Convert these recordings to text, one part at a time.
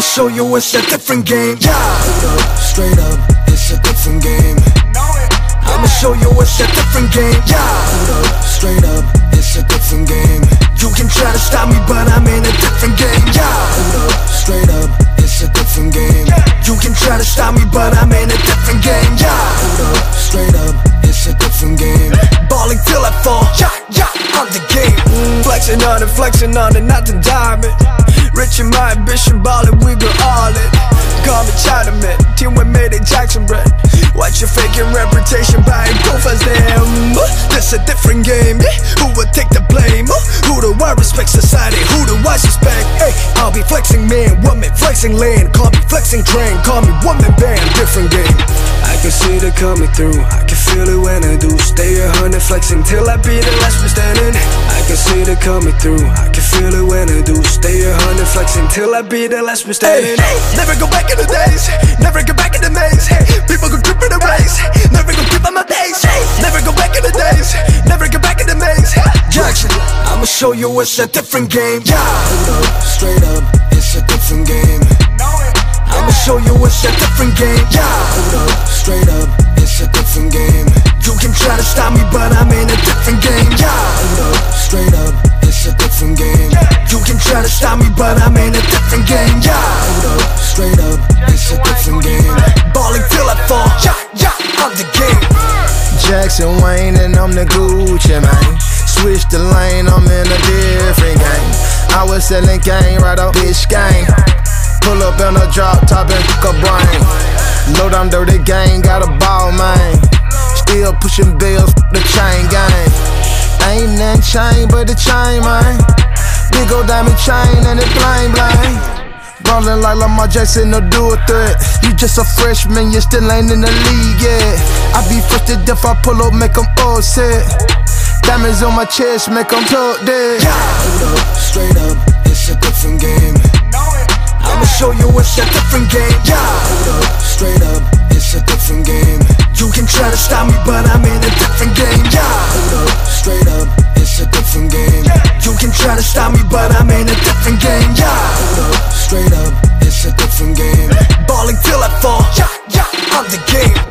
I'ma show you it's a different game. Yeah, hold up, straight up, it's a different game. I'ma show you it's a different game. Yeah, straight up, it's a different game. You can try to stop me, but I'm in a different game. Yeah, straight up, it's a different game. You can try to stop me, but I'm in a different game. Yeah, straight up, it's a different game. Balling till I fall. Yeah, yeah, I'm the game. Flexing on it, flexing on it, not the diamond. Rich in my ambition, ballin', we go all in. Call me Chinaman, team with made it Jackson bread. Watch your faking reputation, buying profiles them. This a different game, yeah. Who would take the blame? Who do I respect society? Who do I suspect? Hey, I'll be flexing man, woman, flexing land. Call me flexing train, call me woman band, different game. I can see it coming through, feel it when I do. Stay a hundred flexing till I be the last one standing. I can see it coming through, I can feel it when I do. Stay a hundred flexing till I be the last one standing. Never go back in the days, never go back in the maze. People go trip in the race, never go keep on my days. Never go back in the days, never go back in the maze. Jackson, I'ma show you it's a different game. Yeah, hold up, straight up, it's a different game. I'ma show you it's a different game. Yeah, hold up, straight up, different game. You can try to stop me, but I'm in a different game. Yeah, hold up, straight up, it's a different game. You can try to stop me, but I'm in a different game. Yeah, hold up, straight up, it's a different game. Balling till I fall. Yeah, yeah, I'm the game. Jackson Wayne and I'm the Gucci man. Switch the lane, I'm in a different game. I was selling game right up bitch game. Pull up in a drop top and cook a brain. Low down dirty gang, got a ball man. Still pushing bills, the chain gang. Ain't nothing chain but the chain man. Big old diamond chain and it bling bling. Ballin' like Lamar Jackson, no do a threat. You just a freshman, you still ain't in the league yet. I be to death, I pull up, make them upset. Diamonds on my chest, make them talk dead. Yeah, hold up, straight up, it's a different game. I'ma show you it's a different game. Yeah, hold up, straight up, it's a different game. You can try to stop me, but I'm in a different game. Yeah, hold up, straight up, it's a different game. You can try to stop me, but I'm in a different game. Yeah, hold up, straight up, it's a different game. Balling till I fall. Yeah, yeah, I'm the game.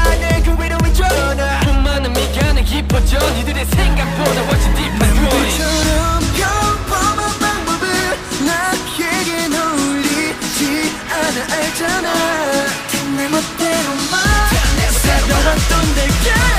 깊어져 니들의 생각보다 훨씬 딥한 눈빛처럼 평범한 방법을 나에게 놀리지 않아 알잖아. 내 멋대로만 살아왔던 내게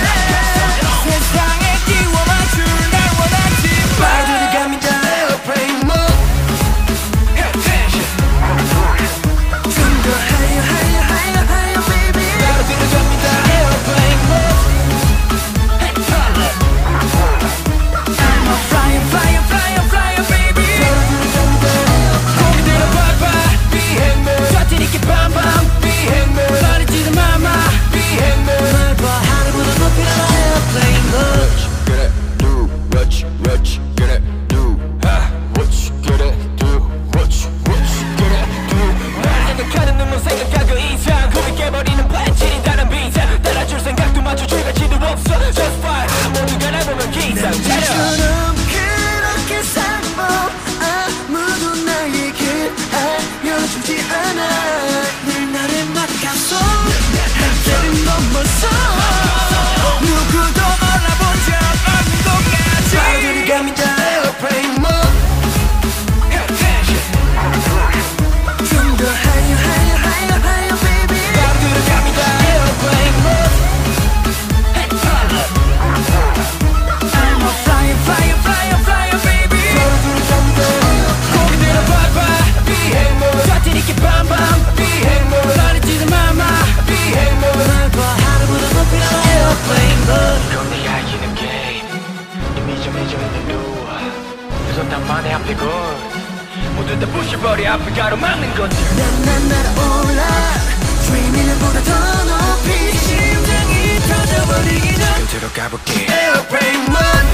앞이고 모두 다 부셔버려 앞을 가로막는 거지 난난 날아올라 Dreaming은 보다 더 높이. 심장이 터져버리기 전. 지금 들어가볼게. Airplane 1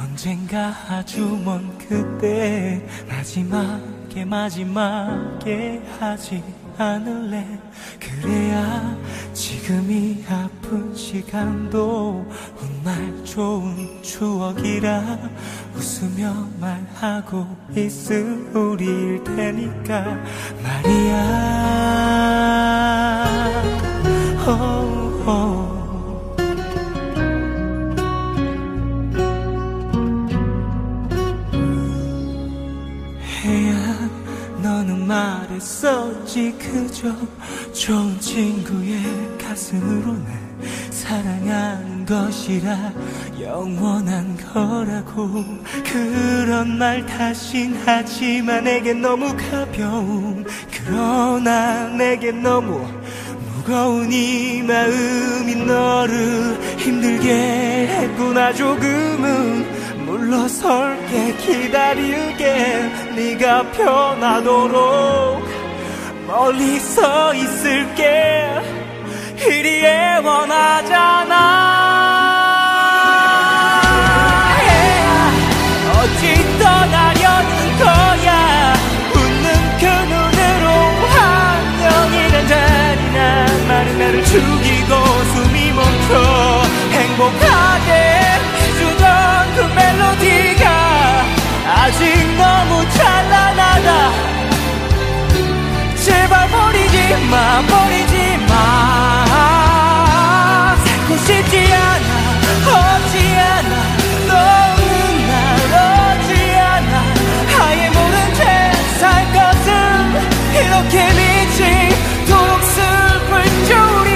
언젠가 아주 먼 그때 마지막에 마지막에 하지 않을래? 그래야 지금이 아픈 시간도 훗날 좋은 추억이라 웃으며 말하고 있을 우리일 테니까 말이야. 호, 말했었지 그저. 좋은 친구의 가슴으로 날 사랑하는 것이라 영원한 거라고. 그런 말 다신 하지만 내겐 너무 가벼운 그러나 내겐 너무 무거운 이 마음이 너를 힘들게 했구나. 조금은 물러설게 기다릴게. 네가 편하도록 멀리 서 있을게. 이리 애원하잖아. 어찌 떠나려는 거야? 웃는 그 눈으로 환영이란 잔인한 말은 나를 죽이고 숨이 멈춰 행복하게 해주던 그 멜로디가 아직 너무 찬란하다. 제발 버리지 마 버리지 마. 살고 싶지 않아 없지 않아. 너는 날 얻지 않아. 아예 모른 채 살 것은 이렇게 미치도록 슬플 줄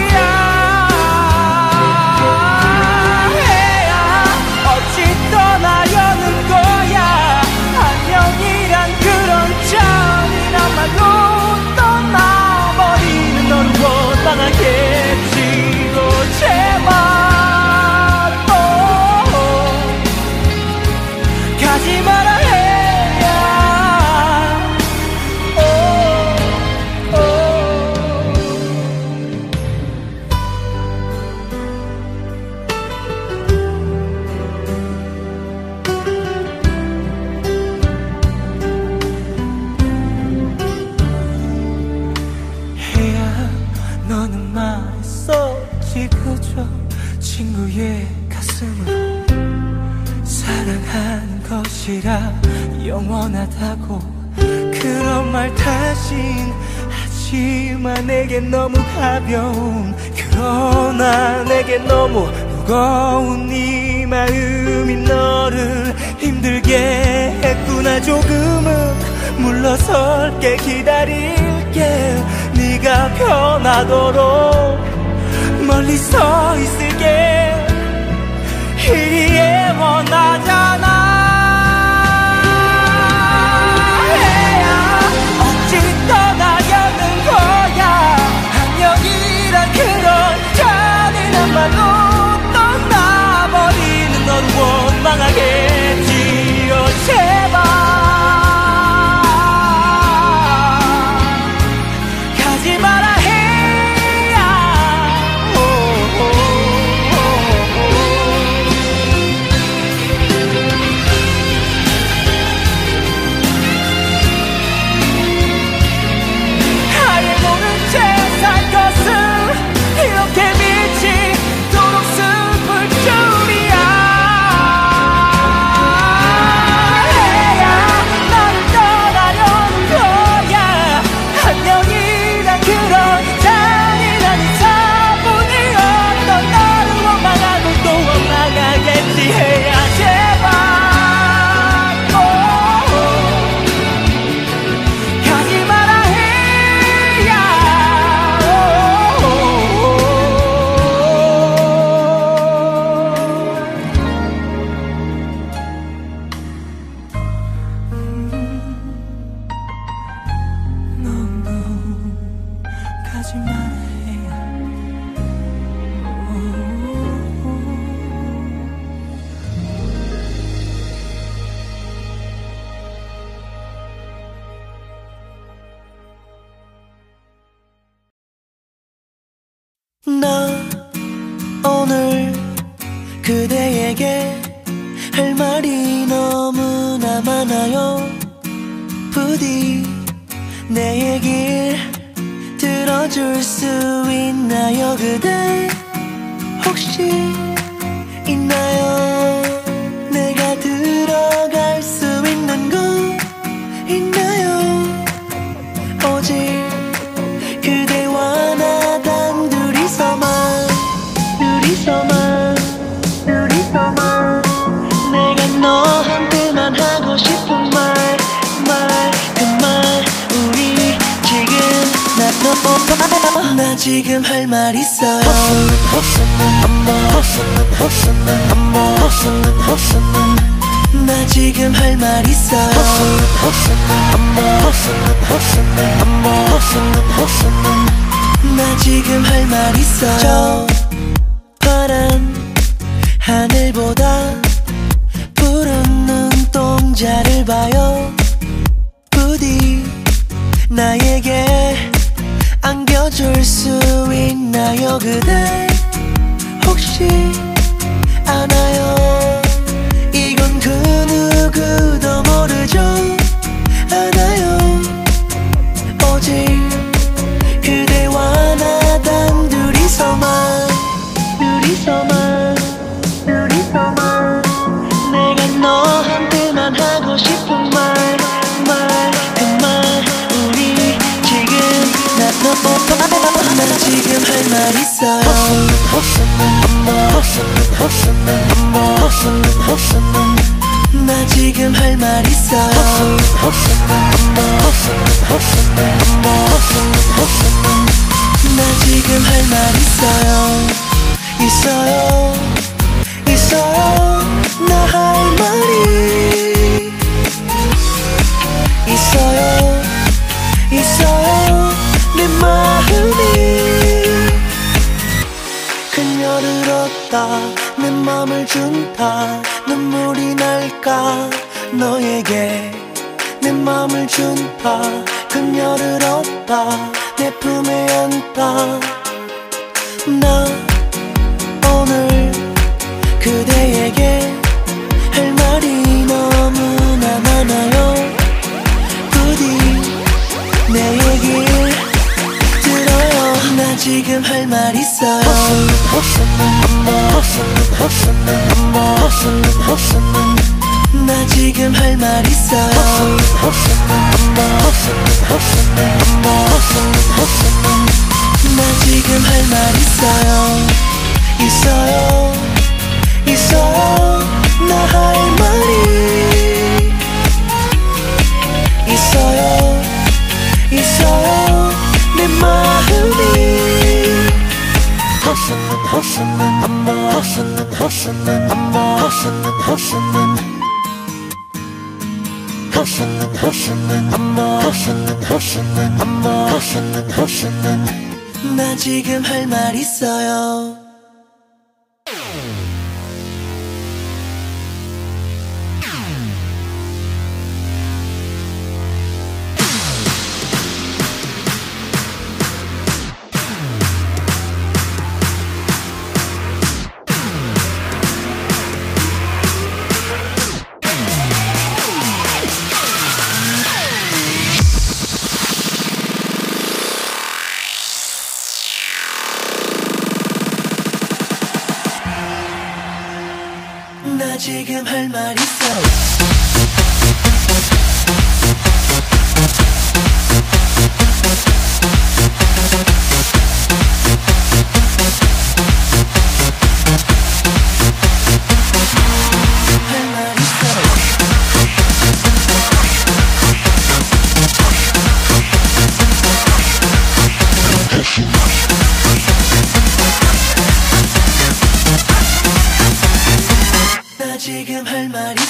영원하다고 그런 말 다신 하지만 내겐 너무 가벼운 그러나 내겐 너무 무거운 이 마음이 너를 힘들게 했구나. 조금은 물러설게 기다릴게. 네가 편하도록 멀리 서 있을게. 이리 애원하잖 지금 할 말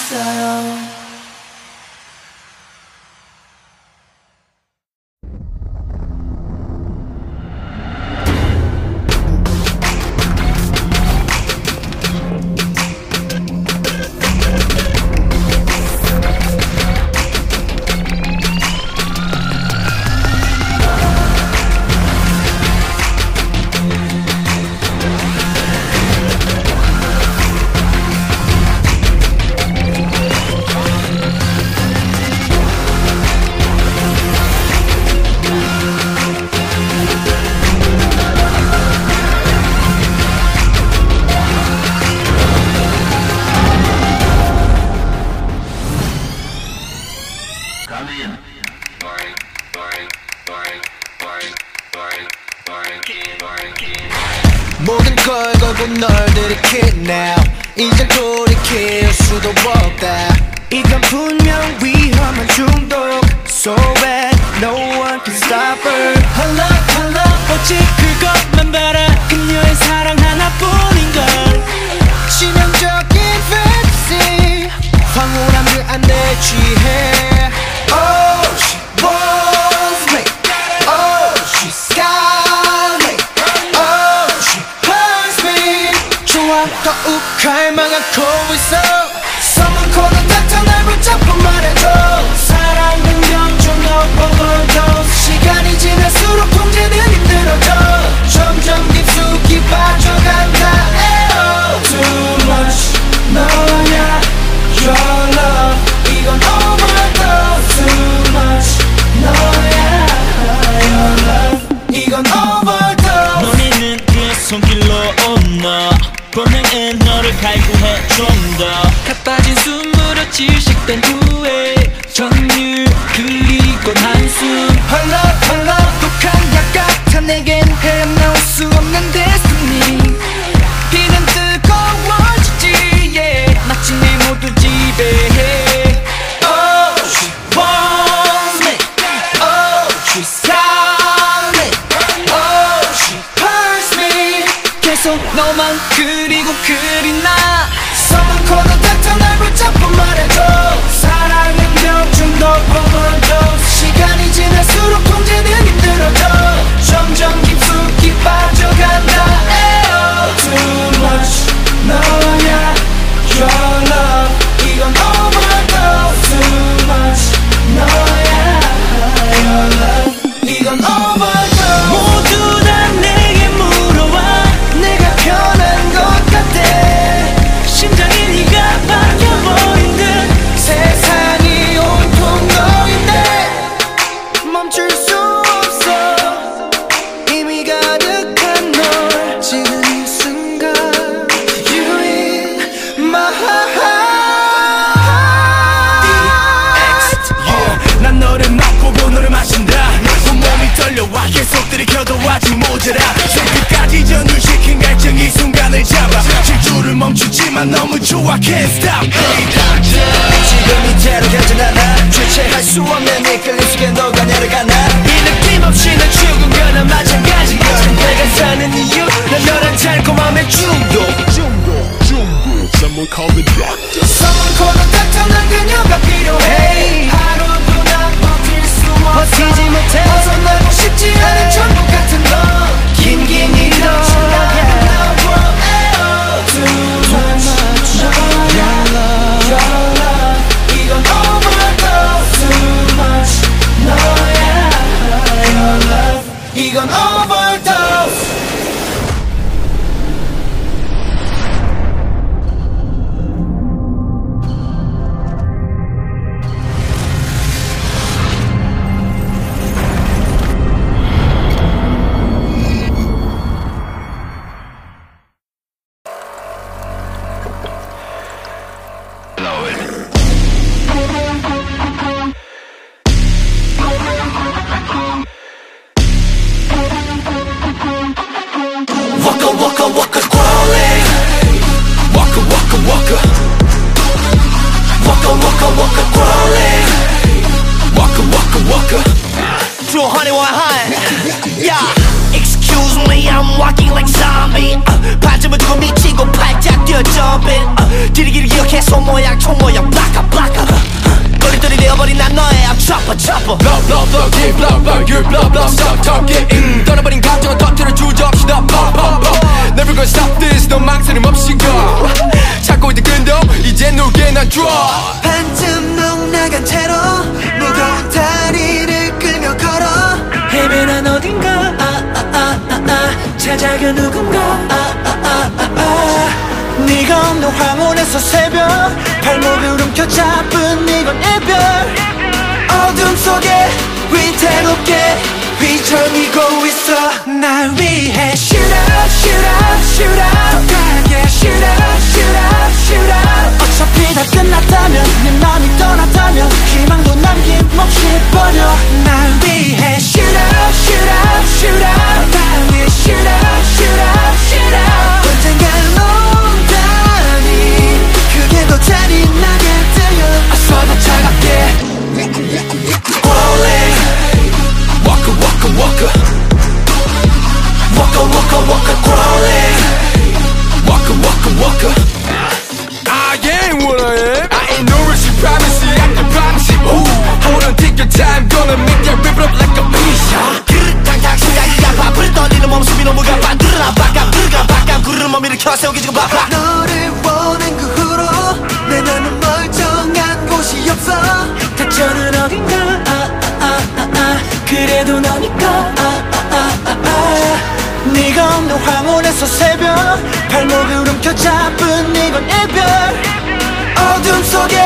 속에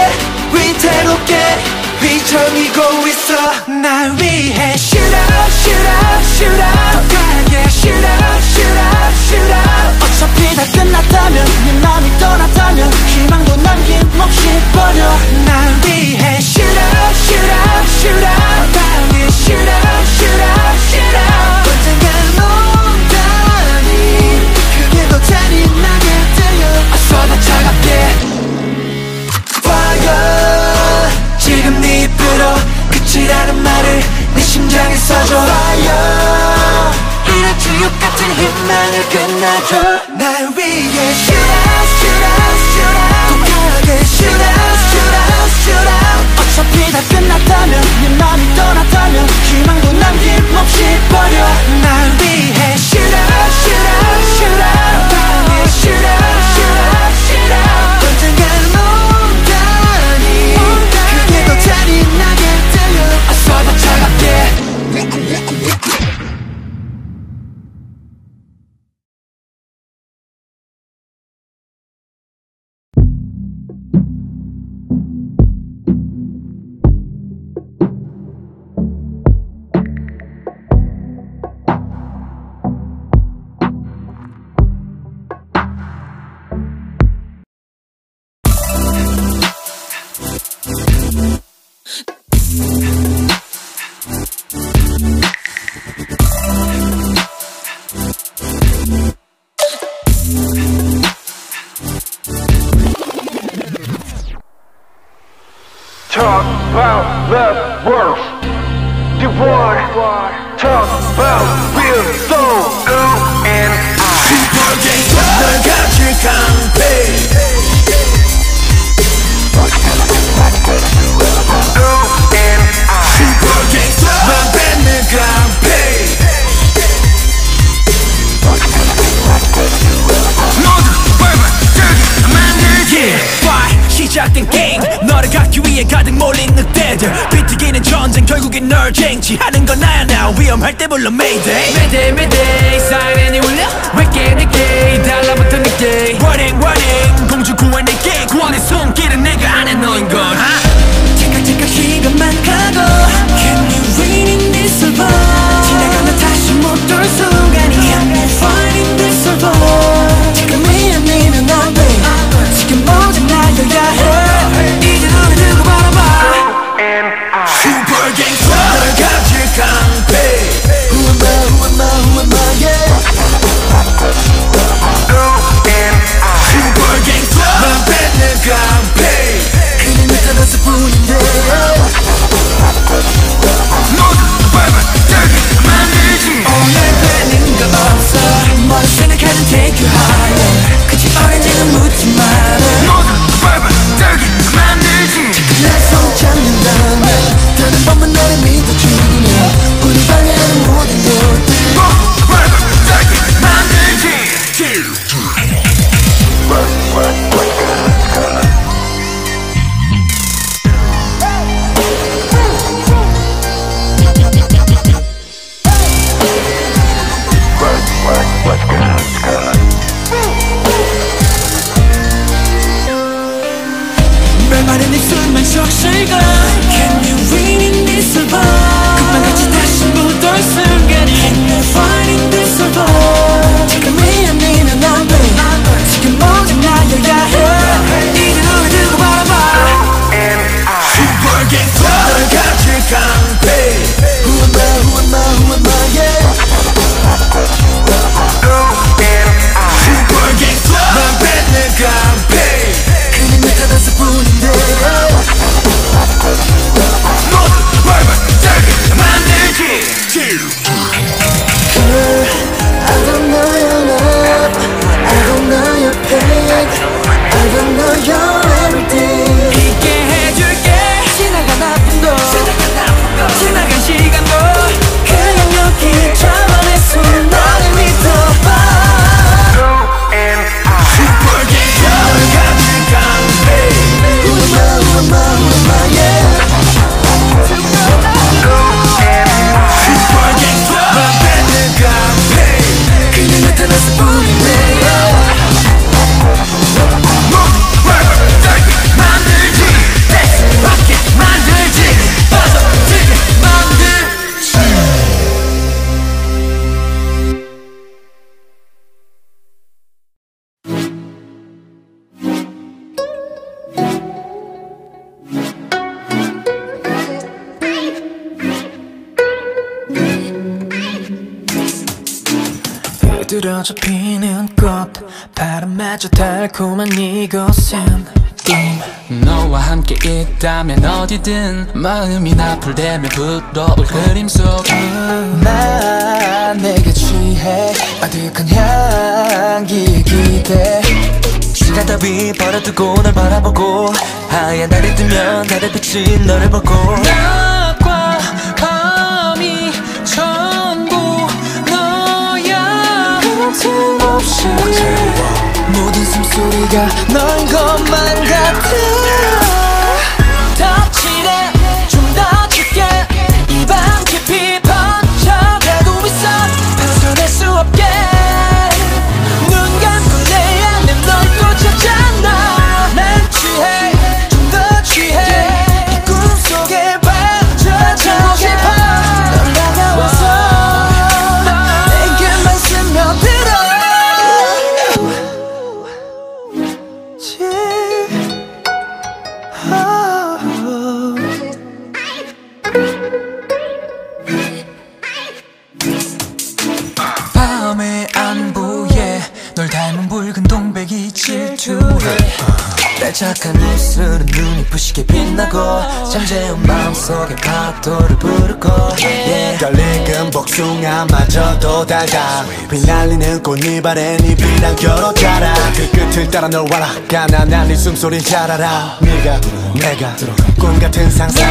위태롭게 휘청이고 있어 날 위해 Shoot out, shoot out, shoot out 강하게 Shoot out, shoot out, shoot out 어차피 다 끝났다면 네 맘이 떠났다면 희망도 남김없이 버려 날 위해 Shoot out, shoot out, shoot out out, shoot out, 네 입으로 끝이라는 말을 내 심장에 써줘 Fire 이런 지옥 같은 희망을 끝내줘 날 위해 Shoot out, shoot out, shoot out 더 강하게 Shoot out, shoot out, shoot out 어차피 다 끝났다면 네 맘이 떠났다면 희망도 남김없이 버려 날 위해 shoot 어디든 마음이 나풀대면 불어올 그림 속난 내게 취해 아득한 향기에 기대. 시간 따위 버려두고 널 바라보고 하얀 달이 뜨면 달의 빛이 너를 보고 낮과 밤이 전부 너야. 틈없이. 모든 숨소리가 너인 것만 같아 that 잠재운 마음속에 파도를 부르고 yeah. 떨리는 복숭아마저도 달다. 휘날리는 꽃잎아래 네 빛난 결혼 자라. 그 끝을 따라 널 와라 가난한 네 숨소리 잘 알아 네가 내가 꿈 같은 상상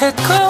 wanted good.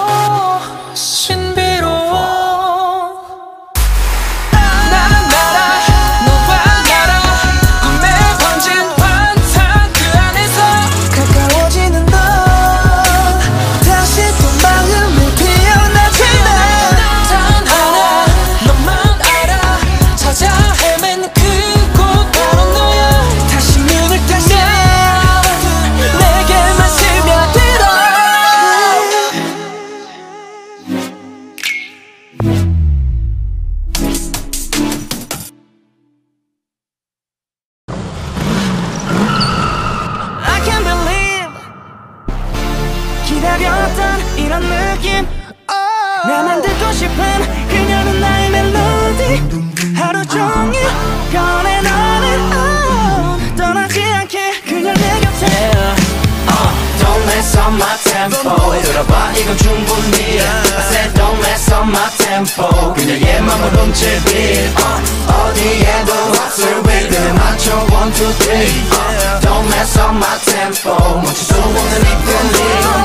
이건 충분히 I said don't mess up my tempo 그녀의 맘을 훔칠 beat uh, 어디에도 없을 rhythm 맞춰 one two three uh, Don't mess up my tempo 멈출 수 없는 이 feeling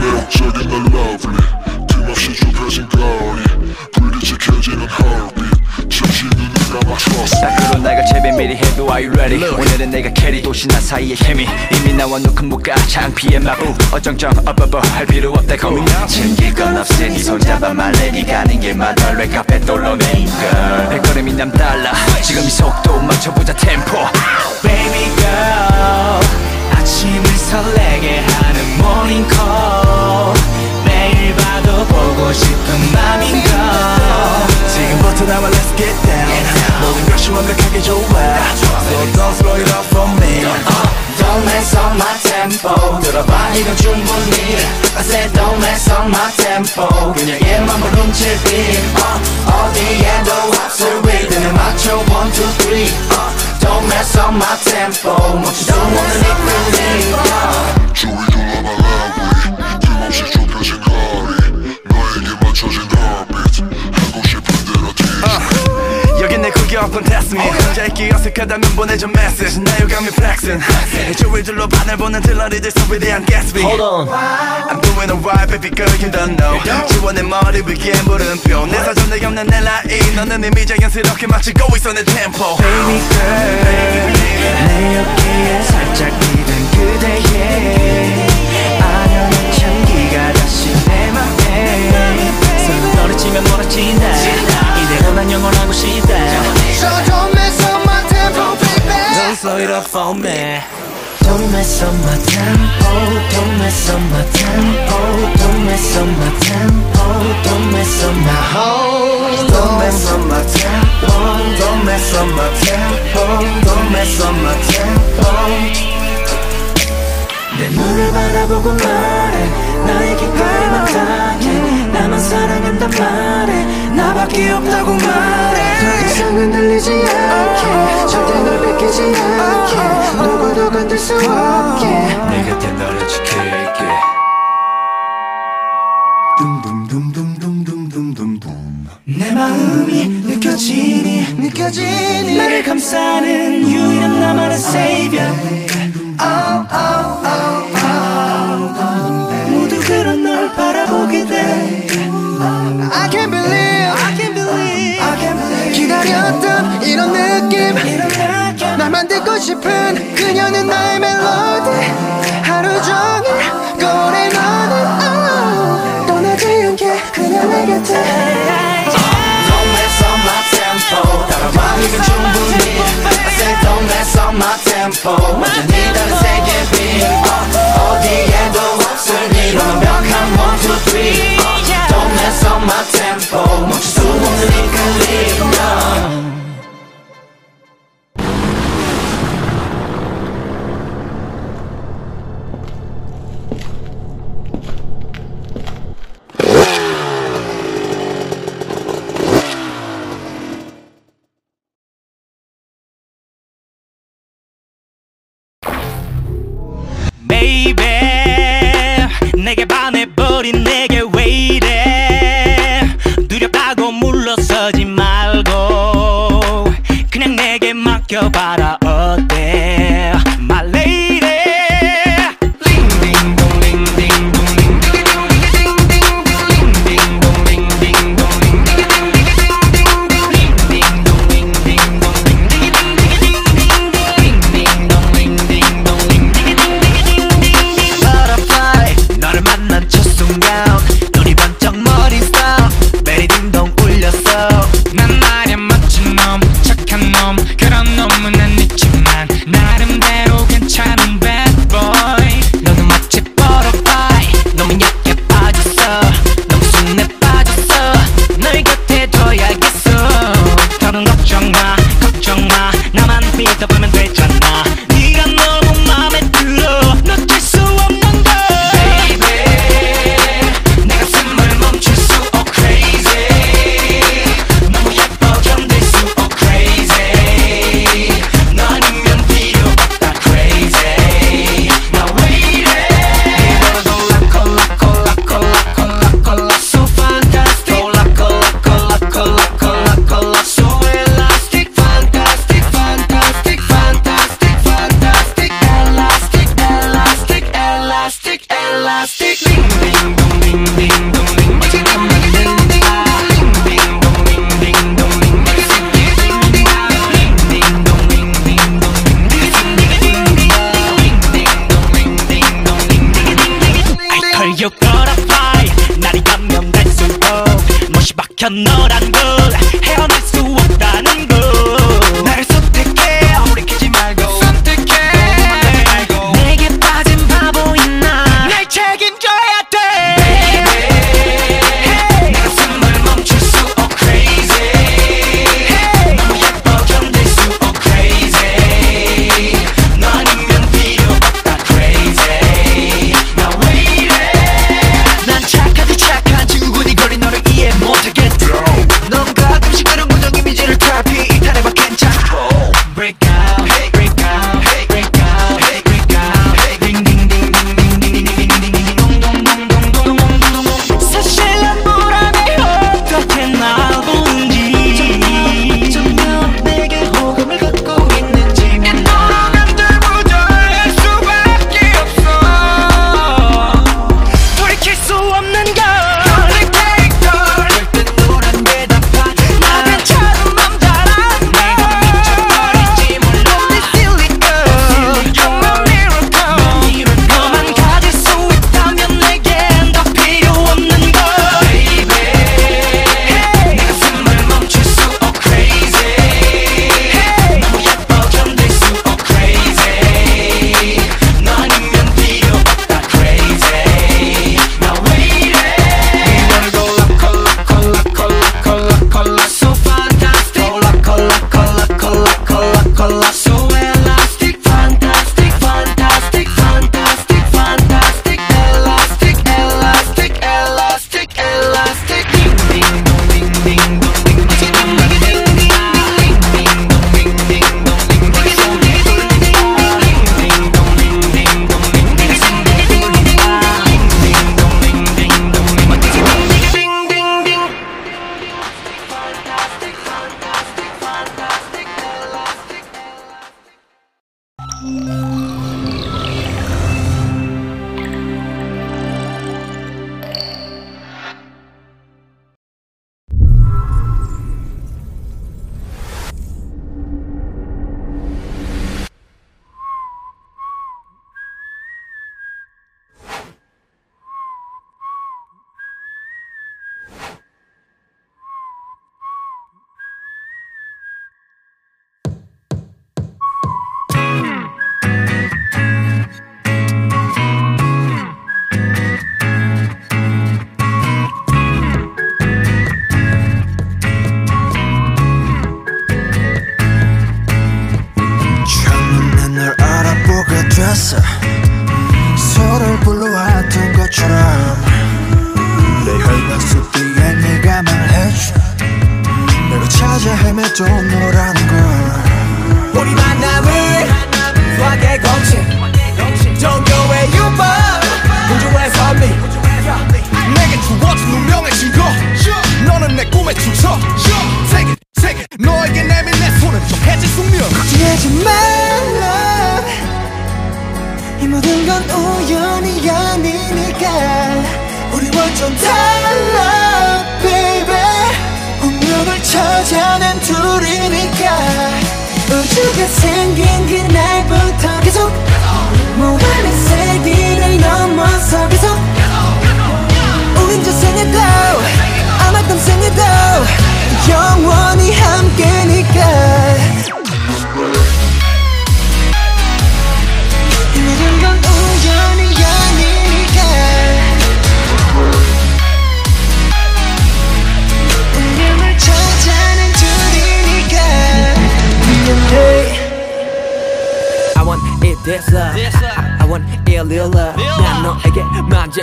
매력적인 널 lovely 틈없이 좁혀진 거리 me 밖으로 나갈 채비 미리 해도 are you ready? 오늘은 내가 캐리 도시 나 사이의 케미. 이미 나와 놓은 목가. 창피의 마부 어정쩡 업업어 할 필요 없다. 고민 챙길 건 없으니 손잡아 말래 니 가는 길마다 랩카페 돌로맨 girl 백걸음이 남달라. 지금 이 속도 맞춰보자 템포. Baby girl 아침을 설레게 하는 morning call. 매일 봐도 보고 싶은 맘인걸. 지금부터 나와 let's get down 모든 것이 완벽하게 좋아 So don't slow it up for me Don't mess up my tempo 들어봐 이건 충분히 I said don't mess up my tempo 그녀의 맘을 훔칠 beat uh, 어디에도 없을 rhythm 맞춰 one two three uh, Don't mess up my tempo 멈출 수 없는 이 feeling uh. 내 구경꾼 테스미 혼자 있기 어색한 익숙하다면 보내줘 메시지. 나 유감이 flexing. 주위줄로 바늘 보는 들러리들 소비에 대한 Gatsby. Hold on. I'm doing alright baby girl you don't know. 지원의 머리 위엔 물음표. 내 사전에 없는 내 라인. 너는 이미 자연스럽게 맞추고 있어 내 템포. Baby girl 내 어깨에 살짝 기댄 그대의 아련한 향기가 다시 내 맘에. 너를 치면 멀어진다 이대로 난 영원하고 싶다 So don't mess up my tempo baby Don't slow it up for me Don't mess up my tempo Don't mess up my tempo Don't mess up my tempo Don't mess up my Hold Don't mess up my tempo Don't mess up my tempo Don't mess up my tempo 내 눈을 바라보고 말해 나에게 갈망하게 나만 사랑한단 말해 나밖에 없다고 말해. 더 이상은 들리지 않게 절대 널 뺏기지 않게 누구도 건들 수 없게. 내 곁에 너를 지킬게. 내 마음이 느껴지니 느껴지니. 나를 감싸는 유일한 나만의 savior. oh, oh, 기다렸던 이런 느낌 나만 듣고 싶은 그녀는 나의 멜로디 하루 종일 꺼내 너는 oh, 떠나지 않게 그냥 내 곁에 Don't mess up my tempo 따라와이면 충분히 I said don't mess up my tempo 완전히 다른 세계 빛 어디에도 없으니 완벽한 one two three Don't mess up my tempo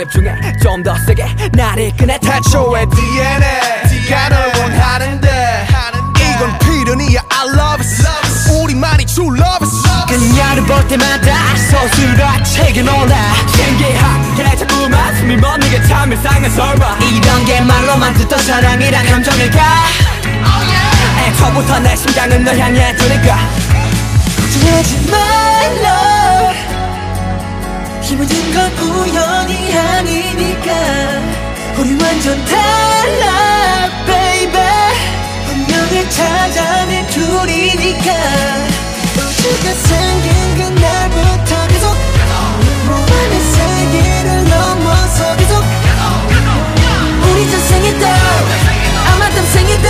집중해 좀 더 세게 나를 이끄네 태초의 DNA 네가 널 원하는데 이건 필연이야 I love it 우리만이 true love it 그녀를 볼 때마다 서술과 책에 놀라. 신기하게 자꾸만 숨이 멎는 참 이상한 설마. 이런 게 말로만 듣던 사랑이란 감정일까? 애초부터 내 심장은 널 향해 두니까. 걱정하지 말라 이 모든 건 우연이 아니니까. 우리 완전 달라 baby. 운명을 찾아낸 둘이니까. 우주가 생긴 그날부터 계속 무한의 세계를 넘어서 계속 우리 전생에도 아마 땀생에도.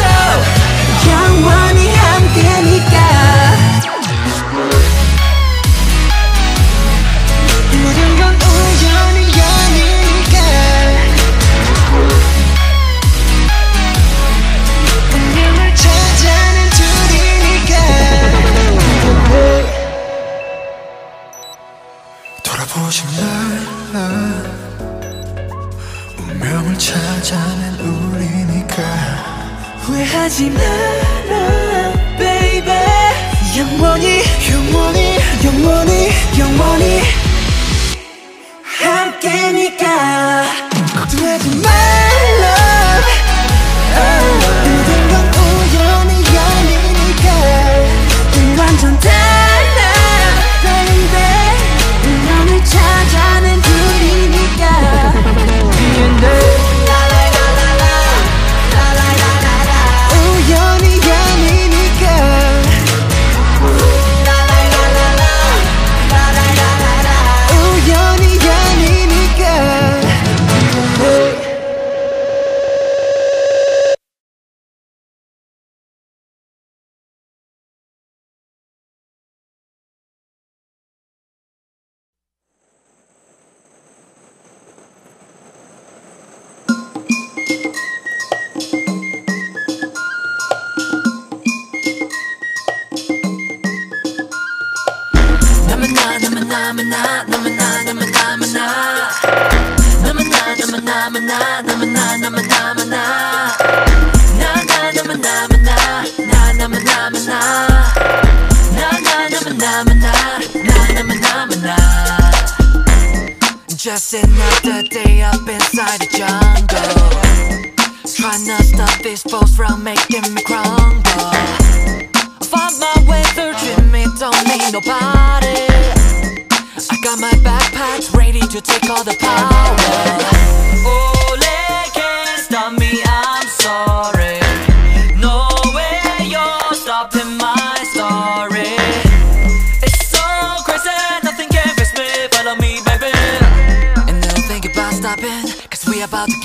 영원히 함께니까 말라 운명을 찾아낸 우리니까. 후회하지 마라 baby. 영원히 영원히 영원히 영원히 함께니까. 걱정하지 말라 Just another day up inside the jungle. Trying to stop these foes from making me crumble. Find my way through me, don't need nobody. I got my backpacks ready to take all the power. Oh,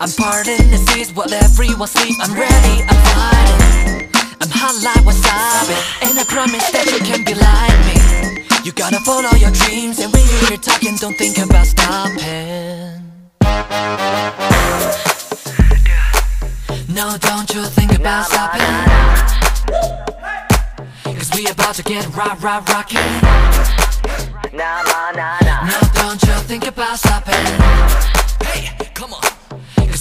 I'm parting the seas while everyone sleep I'm ready, I'm fighting I'm hot like wasabi And I promise that you can be like me You gotta follow your dreams And when you hear talking, don't think about stopping No, don't you think about stopping Cause we about to get rock, rock, rocking. Nah, nah, nah, nah. No, don't you think about stopping. Hey, come on.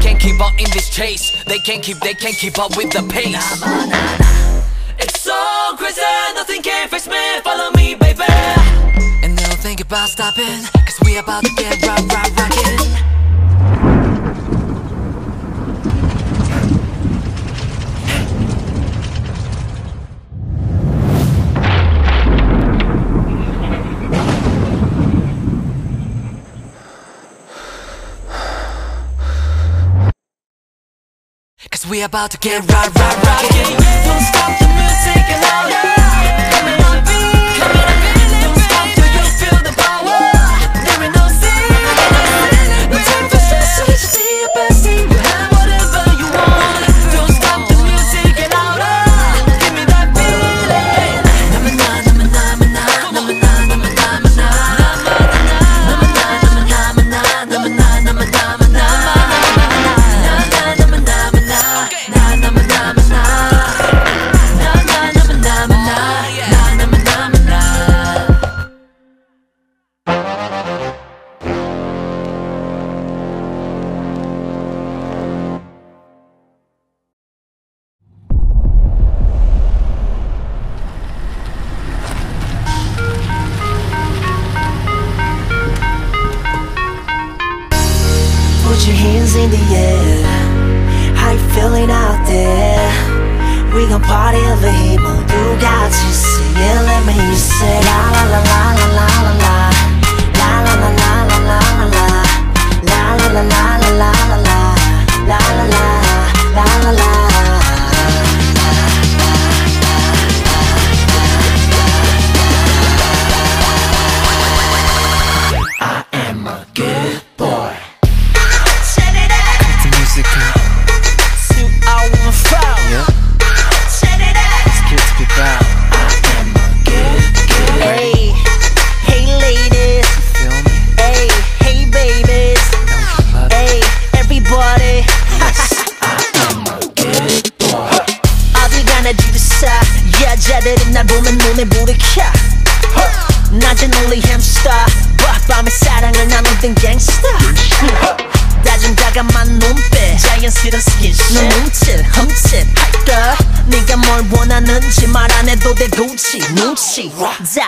can't keep up in this chase. They can't keep, they can't keep up with the pace. Nah, nah, nah. It's so crazy, nothing can face me. Follow me, baby. And don't think about stopping, cause we about to get rock, rock, rockin'. Cause we about to get right, right, right. Don't stop the music and all that Zap.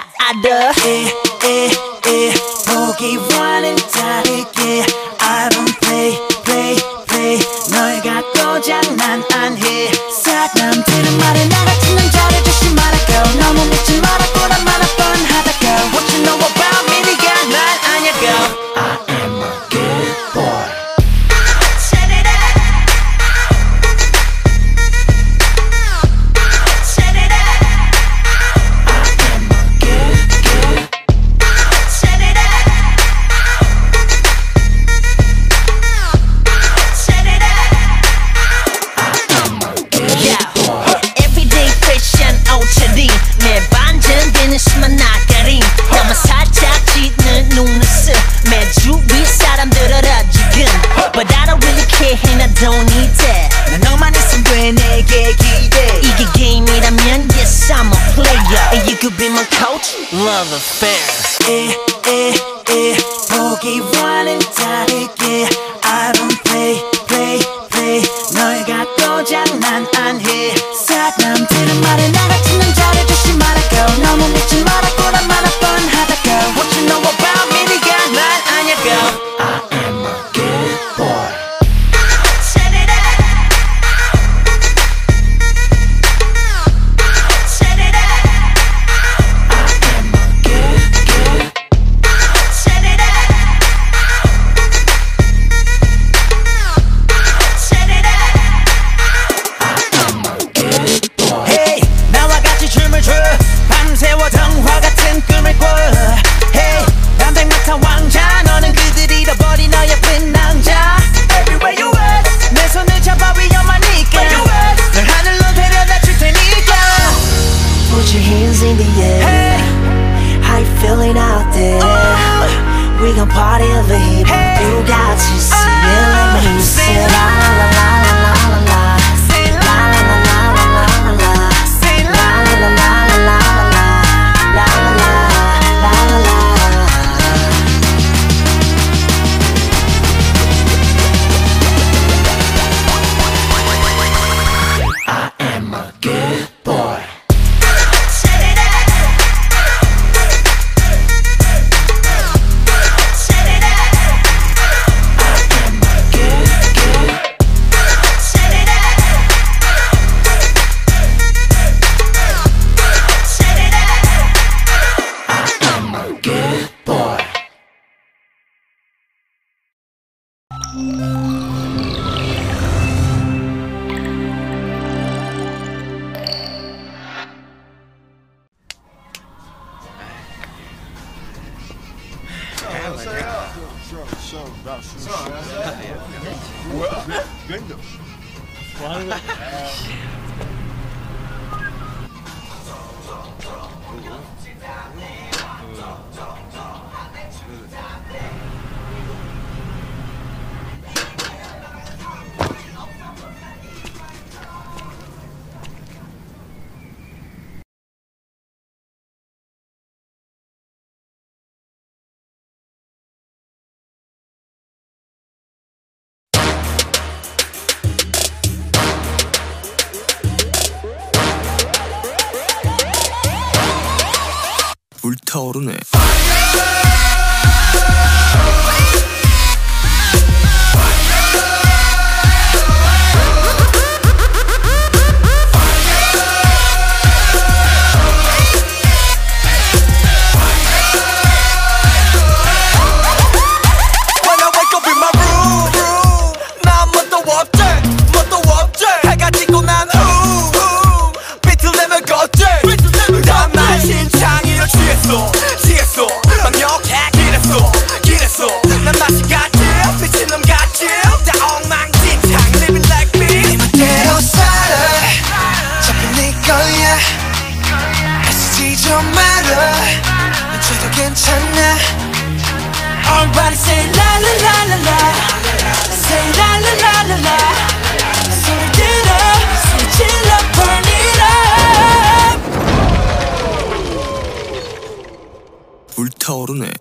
불타오르네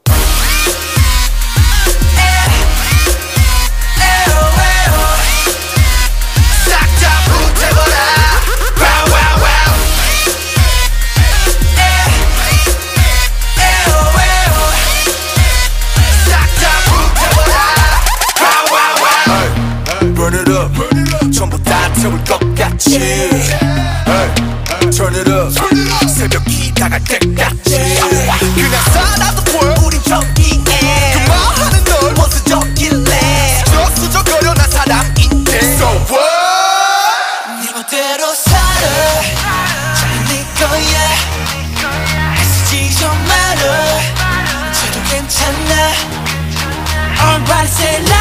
싹다 불태워라 Wow wow wow Burn it up 것 같이 Hey, Turn it up 새벽이 다갈 때까지 그냥 살아도 보여 우린 저기에 그만하는 널 원수적일래. 수적수적거려 난 사람인데 So what? 네 멋대로 살아. 잘네 거야. 애쓰지 좀 말아 저도 괜찮아. Everybody say la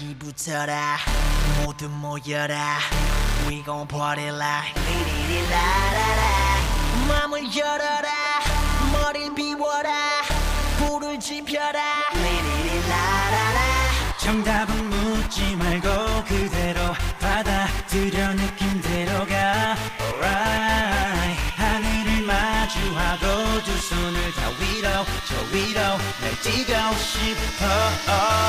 여기 붙어라. 모두 모여라. We gon' party like 리리리라라라. 마음을 열어라. 머리를 비워라. 불을 지펴라. 리리리라라라. 정답은 묻지 말고 그대로 받아들여 느낌대로가 Alright. 하늘을 마주하고 두 손을 다 위로 저 위로 날 뛰고 싶어. oh.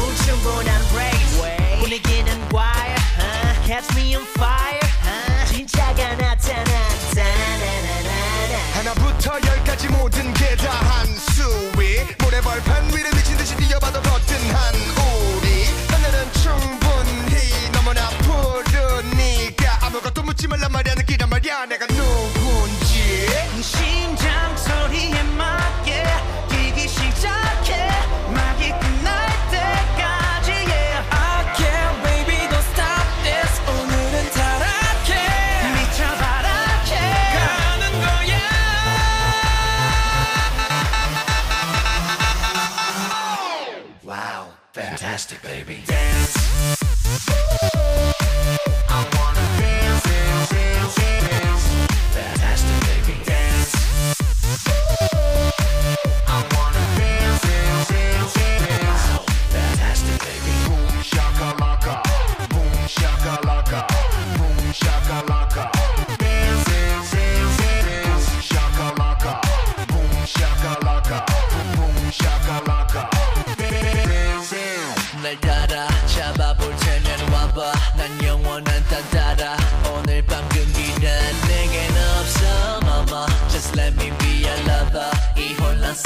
me la Mariana, quita Mariana,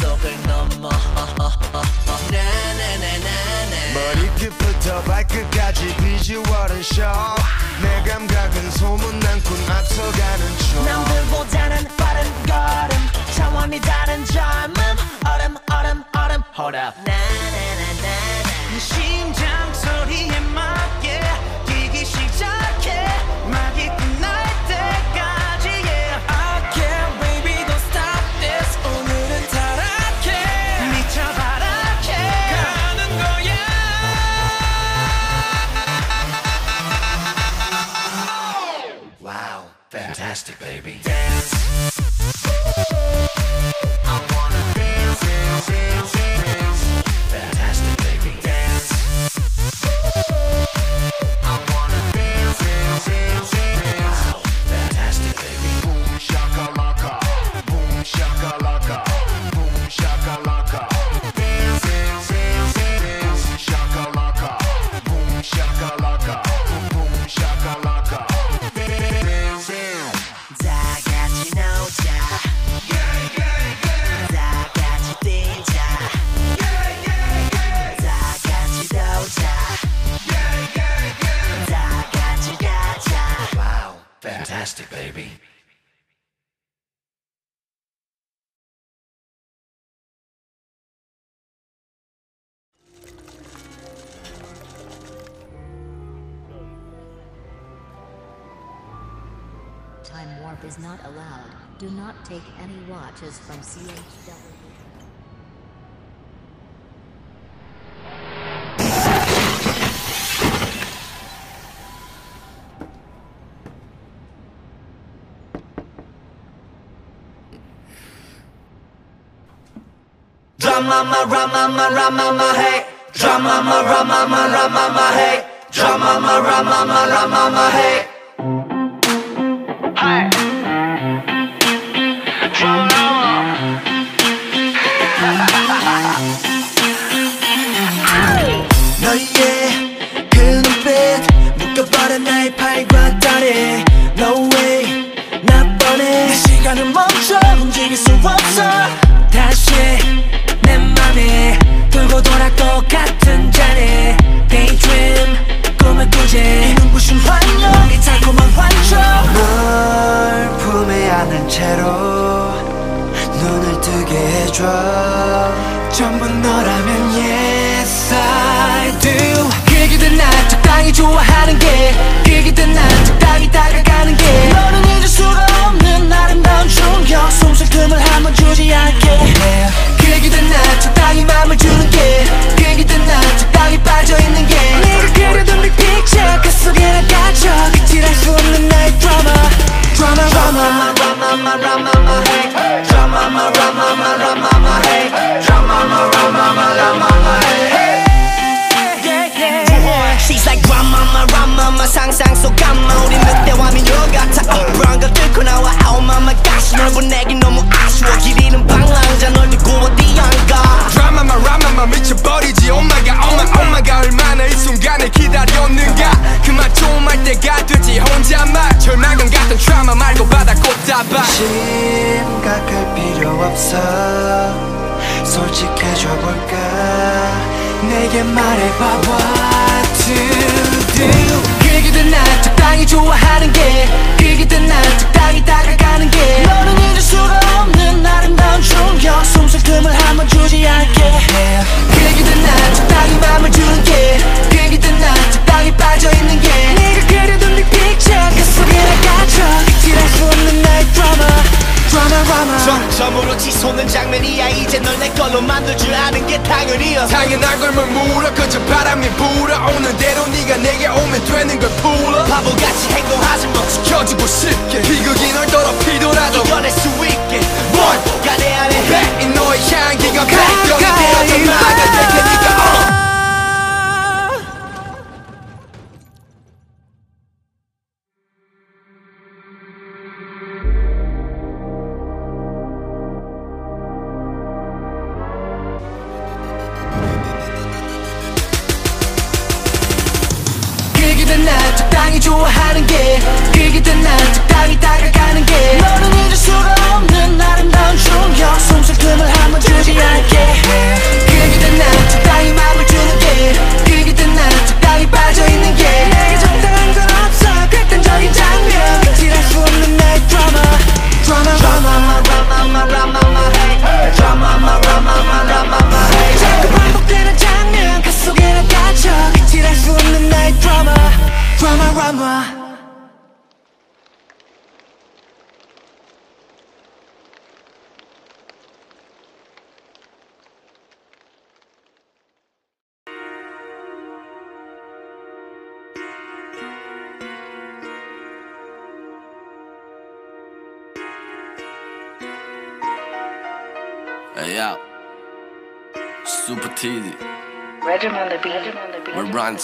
속을 넘어. 나나나나나. 머리끝부터 발끝까지 비주얼은 쇼내 감각은 소문난 꿈 앞서가는 춤 남들보다는 빠른 걸음. 차원이 다른 젊음. 얼음 얼음 얼음. Hold up. 나나나. nasty, baby. Dance. is not allowed. Do not take any watches from CHW. Ramama, ramama, hey. Dramama, ramama, ramama, hey. Ramama, ramama, hey.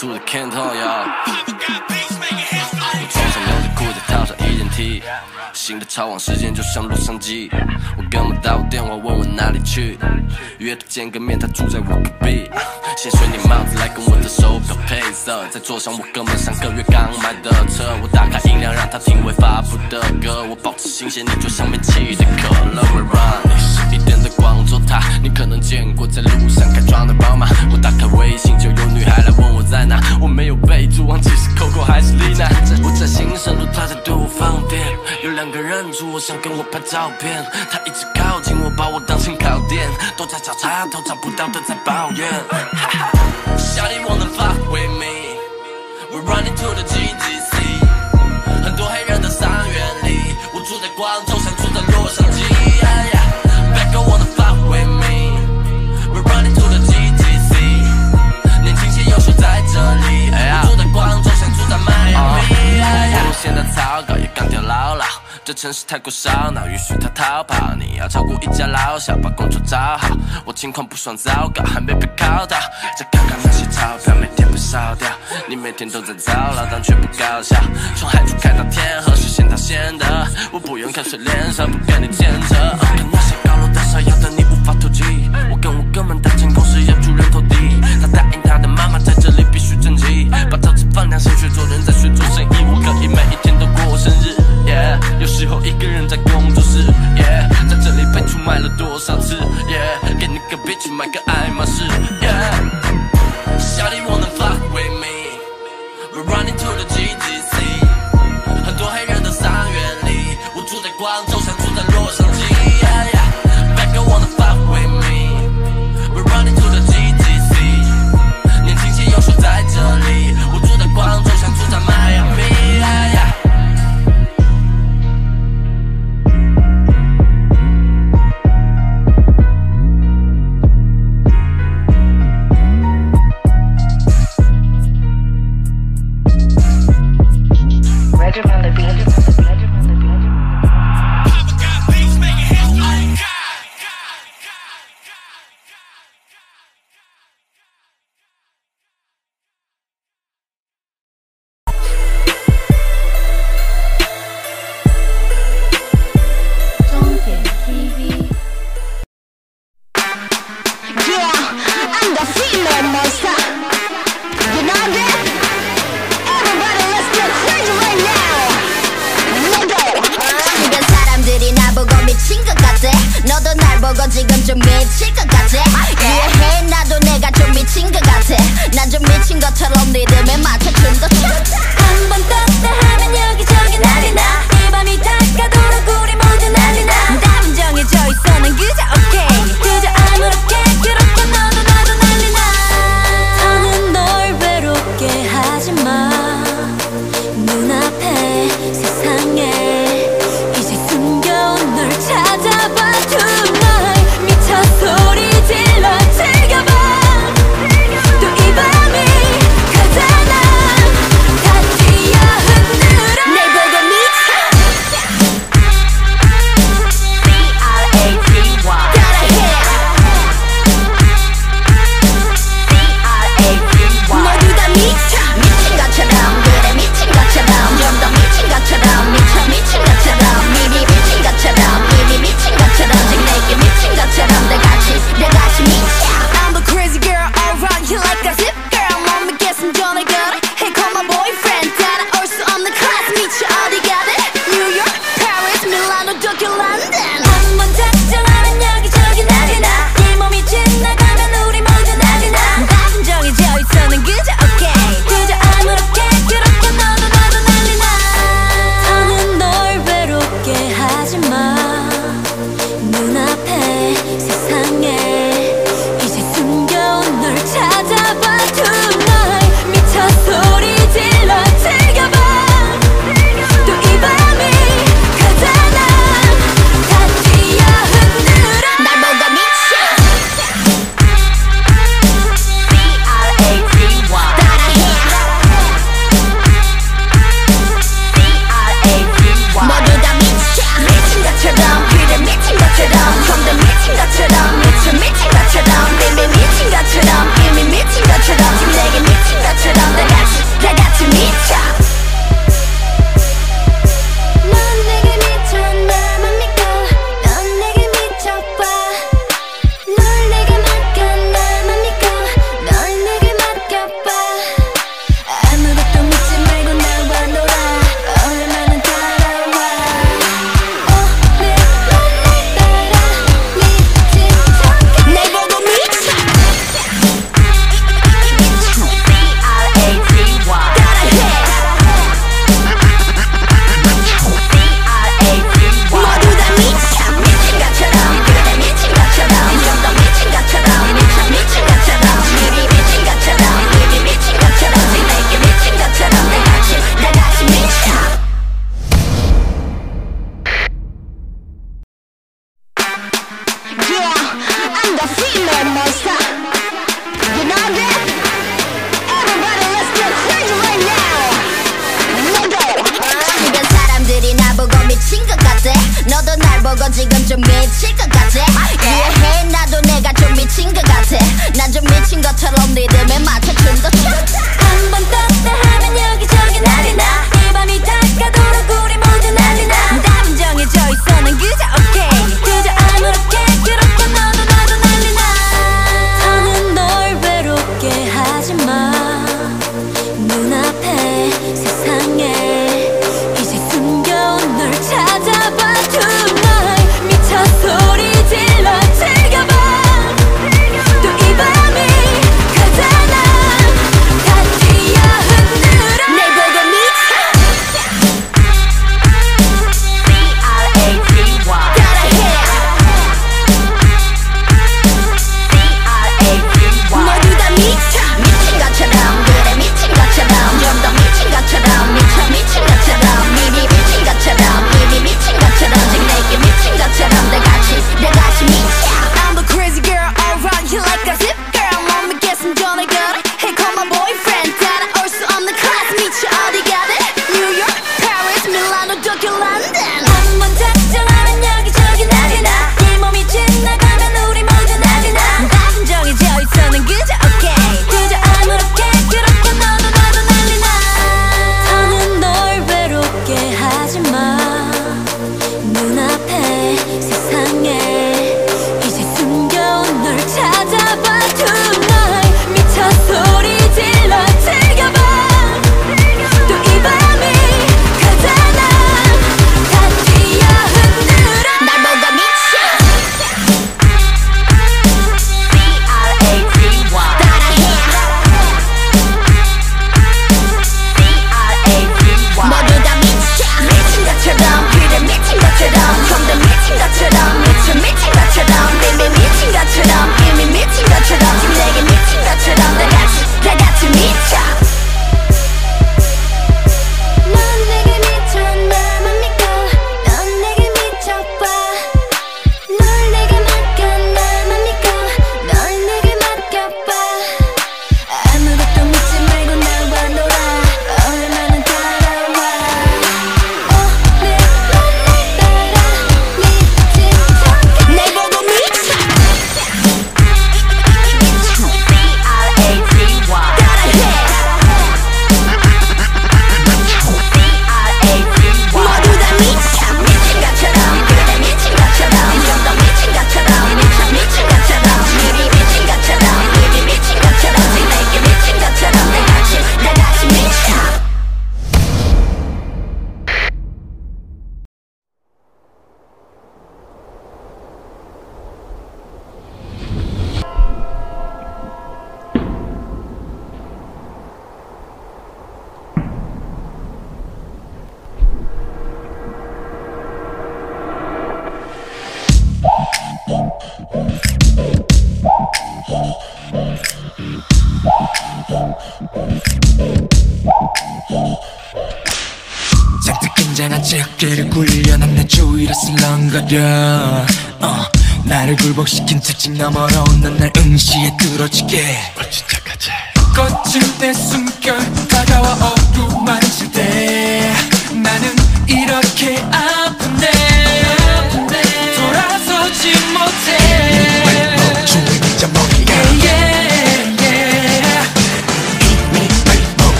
Beat. We're running to the Canton, y'all. 我穿上牛仔裤，再套上一件 T，新的超网时间就像洛杉矶。我跟我打我电话，问去，约他见个面，他住在我隔壁。先选你帽子来跟我的手表配色，再坐上我哥们上个月刚买的车。我打开音量让他听未发布的歌，我保持新鲜，你就像没气的可乐。We run，一点的广州塔，你可能见过在路上开装的宝马。我打开微信就有女孩来问我在哪，我没有备注，忘记是 Coco 还是 Lina。我在新生路，她在对我放电，有两个人住，我想跟我拍照片，她一直靠近我，把我当成靠垫，都在找插头，找不到的在抱怨。Shawty wanna fuck with me, we're running to the GGC，很多黑人的三元里，我住在广州，想住在洛杉矶。Yeah, yeah. Bad girl wanna fuck with me, we're running to the GGC，年轻些优秀在这里，我住在广州，想住在迈阿密。我路线的草稿也刚掉牢牢。这城市太过烧脑，允许他逃跑。你要照顾一家老小，把工作找好。我情况不算糟糕，还没被考到。再看看那些钞票，每天被烧掉。你每天都在操劳，但却不高效。从海珠开到天河，实现他先得。我不用看谁脸色，不跟你牵扯。看那些高楼大厦，要的你无法透气。我跟我哥们达成共识，要出人头地。他答应他的妈妈，在这里必须争气。把刀子放亮，先学做人，再学做生意。我可以每一天都过生日。Yeah，有时候一个人在工作室。Yeah，在这里被出卖了多少次？Yeah，给你个 bitch 买个爱马仕。，yeah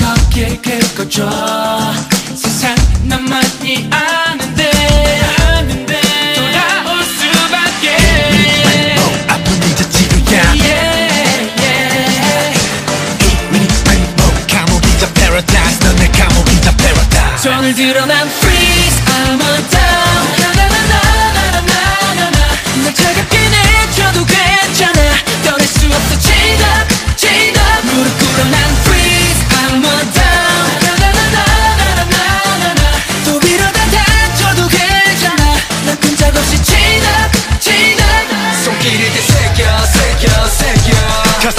딱 거기에 긁어줘 세상 나만이 아는데 돌아올 수밖에 아픈 Yeah, yeah. 감옥이자 paradise 넌내 감옥이자 paradise 손을 들어 난 freeze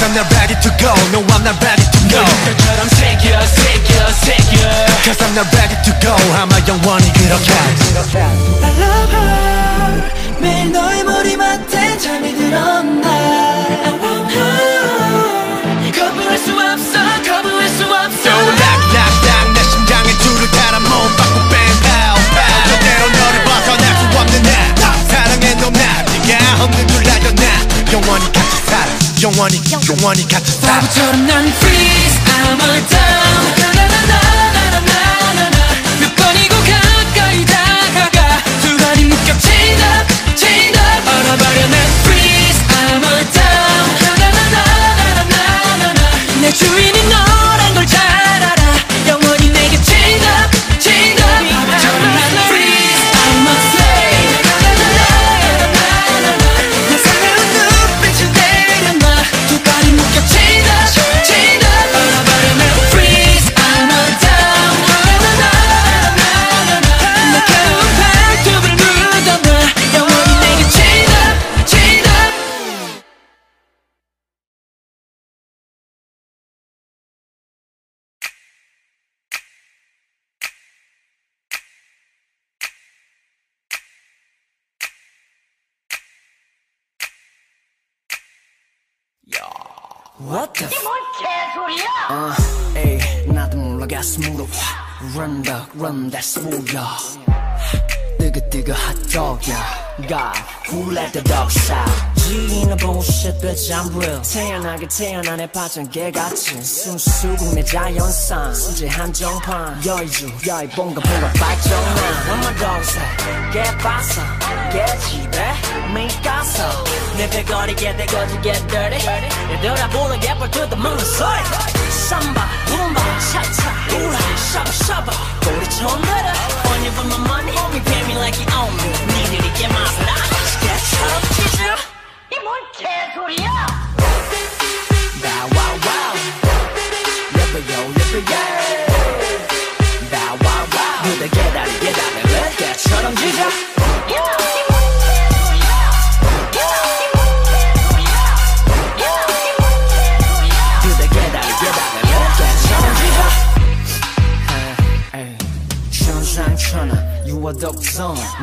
I'm not ready to go No I'm not ready to go 별처럼 새겨 새겨 새겨 Cause I'm not ready to go 아마 영원히 그렇게 I love her 매일 너의 머리맡에 잠이 들어 날 I want her 거부할 수 없어 거부할 수 없어 So lock lock lock 내 심장에 줄을 달아 몸 바꾸 bang pow pow 절대로 너를 벗어날 수 없는 나 사랑해 너나 네가 없는 줄 알던 나 영원히 같이 살아 영원히 영원히 같이 살아 바보처럼 난 freeze I'm a down 나나나나나나나나 몇 번이고 가까이 다가가 두 다리 묶여 chain up chain up 얼어버려 난 freeze I'm a down 나나나나나나나나 내 주인이 너 Run the, run that smooth, ya 뜨거 핫도그야 God, who let the dog out 지인은 bullshit, bitch, I'm real 태어나게 태어난 애 파전개같이 순수국 내 자연산 수제 한정판 여의주 여의 뭔가 뭔가 발전한 What my dog say, 개빠서 개집에 미가서 내 배거리게 대거지 get dirty 얘들아 보는 예뻐 to the moon 소 리 삼바, 룸바, 차차, 우라, 샤바, 샤바 꼬리 처음 들어 On you for my money, homie, pay me like you own me 니들이 게 마스라 개처럼 치즈 이뭔 개소리야 Bow wow wow Ripper yo ripper yeah Bow wow wow 무대 계단이 계단을 왜 개처럼 지져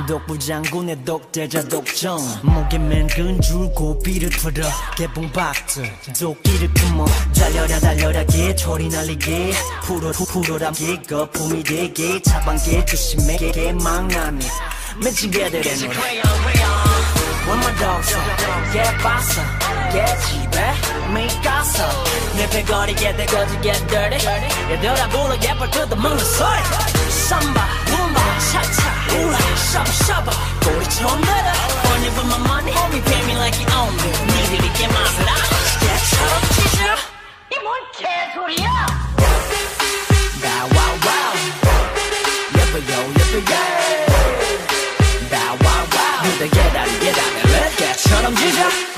독불장군의 독대자 독정. 목에 맨근 줄 고비를 풀어 개봉박들 도끼를 품어 달려라 달려라 개소리 날리게. 풀어 풀어라 개. 거품이 되게. 차방개 조심해 개 망나니. 맺힌 개들의 노래. When my dog say 개빠서 개집에 미가서. 내 배거리게 대거지 get dirty. 얘들아 불러 예뻐 moon 소리. 삼바 룸바 차차 Ooh, shabba shabba, go to your mother. Running with my money, homie, pay me like you own me. Need it to get my blood. Yeah, chop, teacher. You want cash, what ya? Bow wow wow. Yippa yo, yippa yay. Bow wow wow. You the get out, get out, and let that chop, teacher.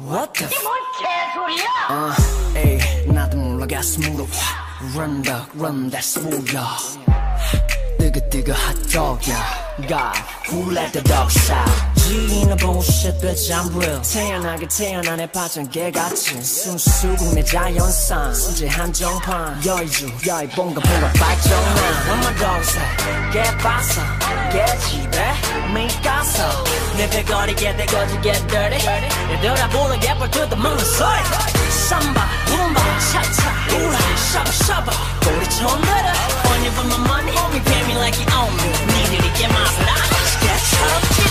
What the f 개소리야 어, 에이, 나도 몰라 가슴으로 확 Run the, run that smooth, ya 뜨거 뜨거 핫도그야 God, who let the dogs out 지인은 bullshit, bitch, I'm real 태어나게 태어난 애 파전 개같이 순수국 내 자연상 수제 한정판 여의주, 여의 뭔가 뭔가 발전한 What my dog say, 개빠서 개집에 미가서 내 배거리게 대거지 get dirty 얘들아 보는 개뿔 뜯어 먹는 소리 삼바, 룸바, 차차, 우라, 샤바, 샤바 우리 처음 들어 When you put my money on me, pay me like you own me 니들이 게 맛을 알아 개처럼 치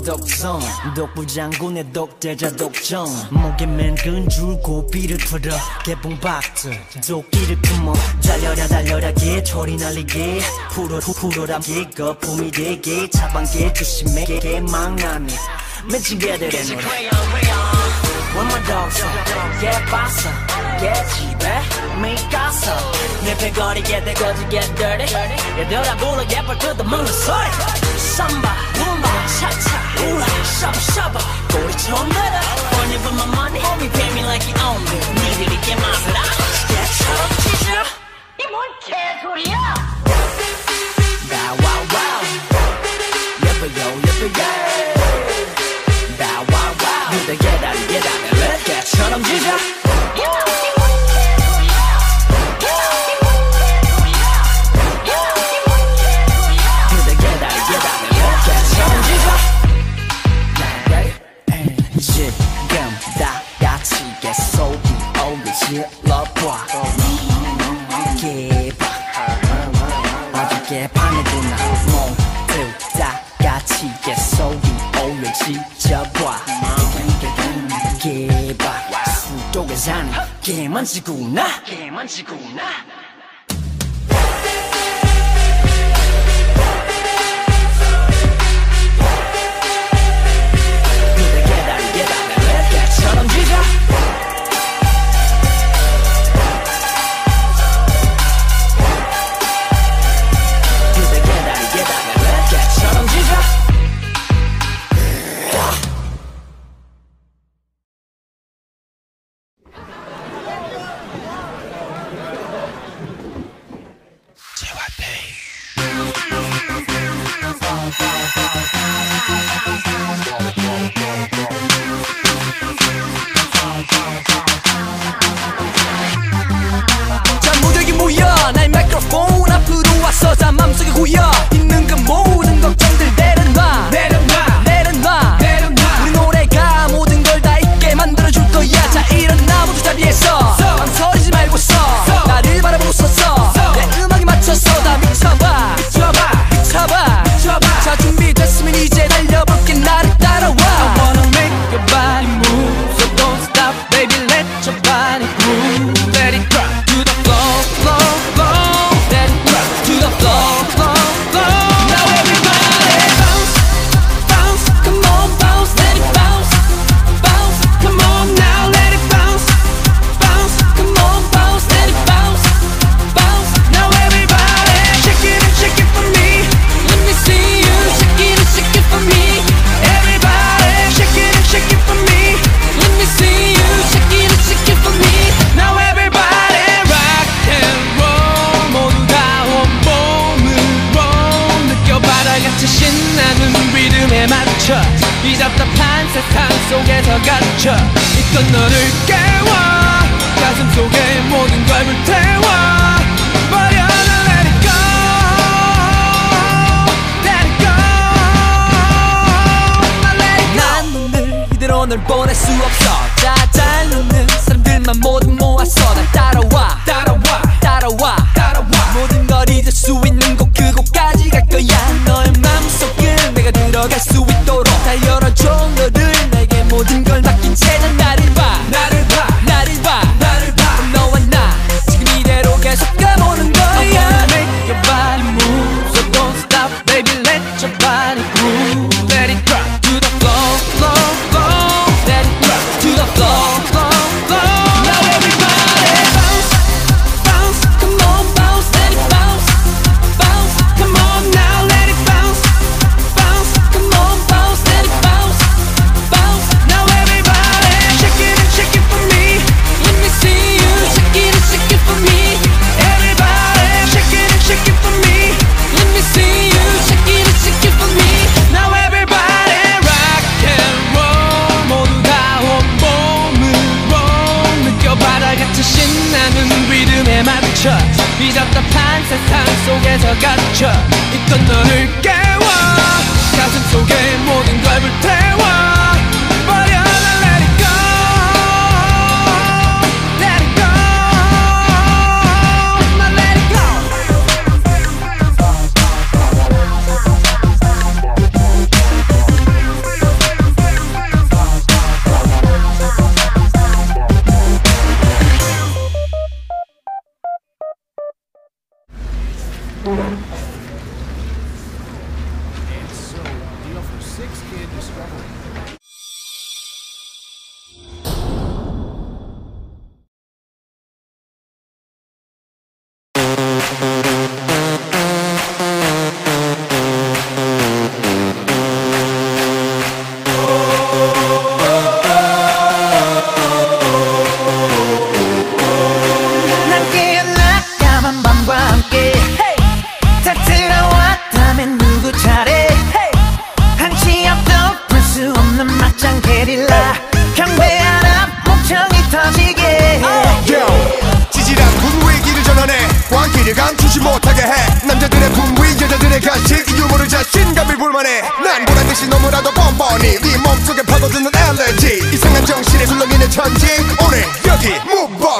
유아독성. 독부장군의 독대자 독정. 목에 맨 근 줄고 비를 풀어 개봉박들 도끼를 품어 달려라 달려라 개소리 날리게 풀어 풀어라 개거 봄이 되게 차방개 조심해. 개 망나니. 맺힌 개들의 노래. When my dog say 개봤어 개집에 미가서. 내 배거리게 대거지 get dirty 얘들아 불러 개뿔 뜯어먹는 소리 삼바 룸바 차차 우라 샤바 샤바 우리 처음 들어 When you put my money on me pay me like you own me 니들이 게 맛을 알아 개처럼 치즈 이뭔 개소리야 Bow wow wow Yippa yo yippa yeah Bow wow wow 그대 개다리 개다리 왜 개처럼 짖어 수도에 사는 개만지구나 개만지구나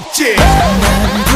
태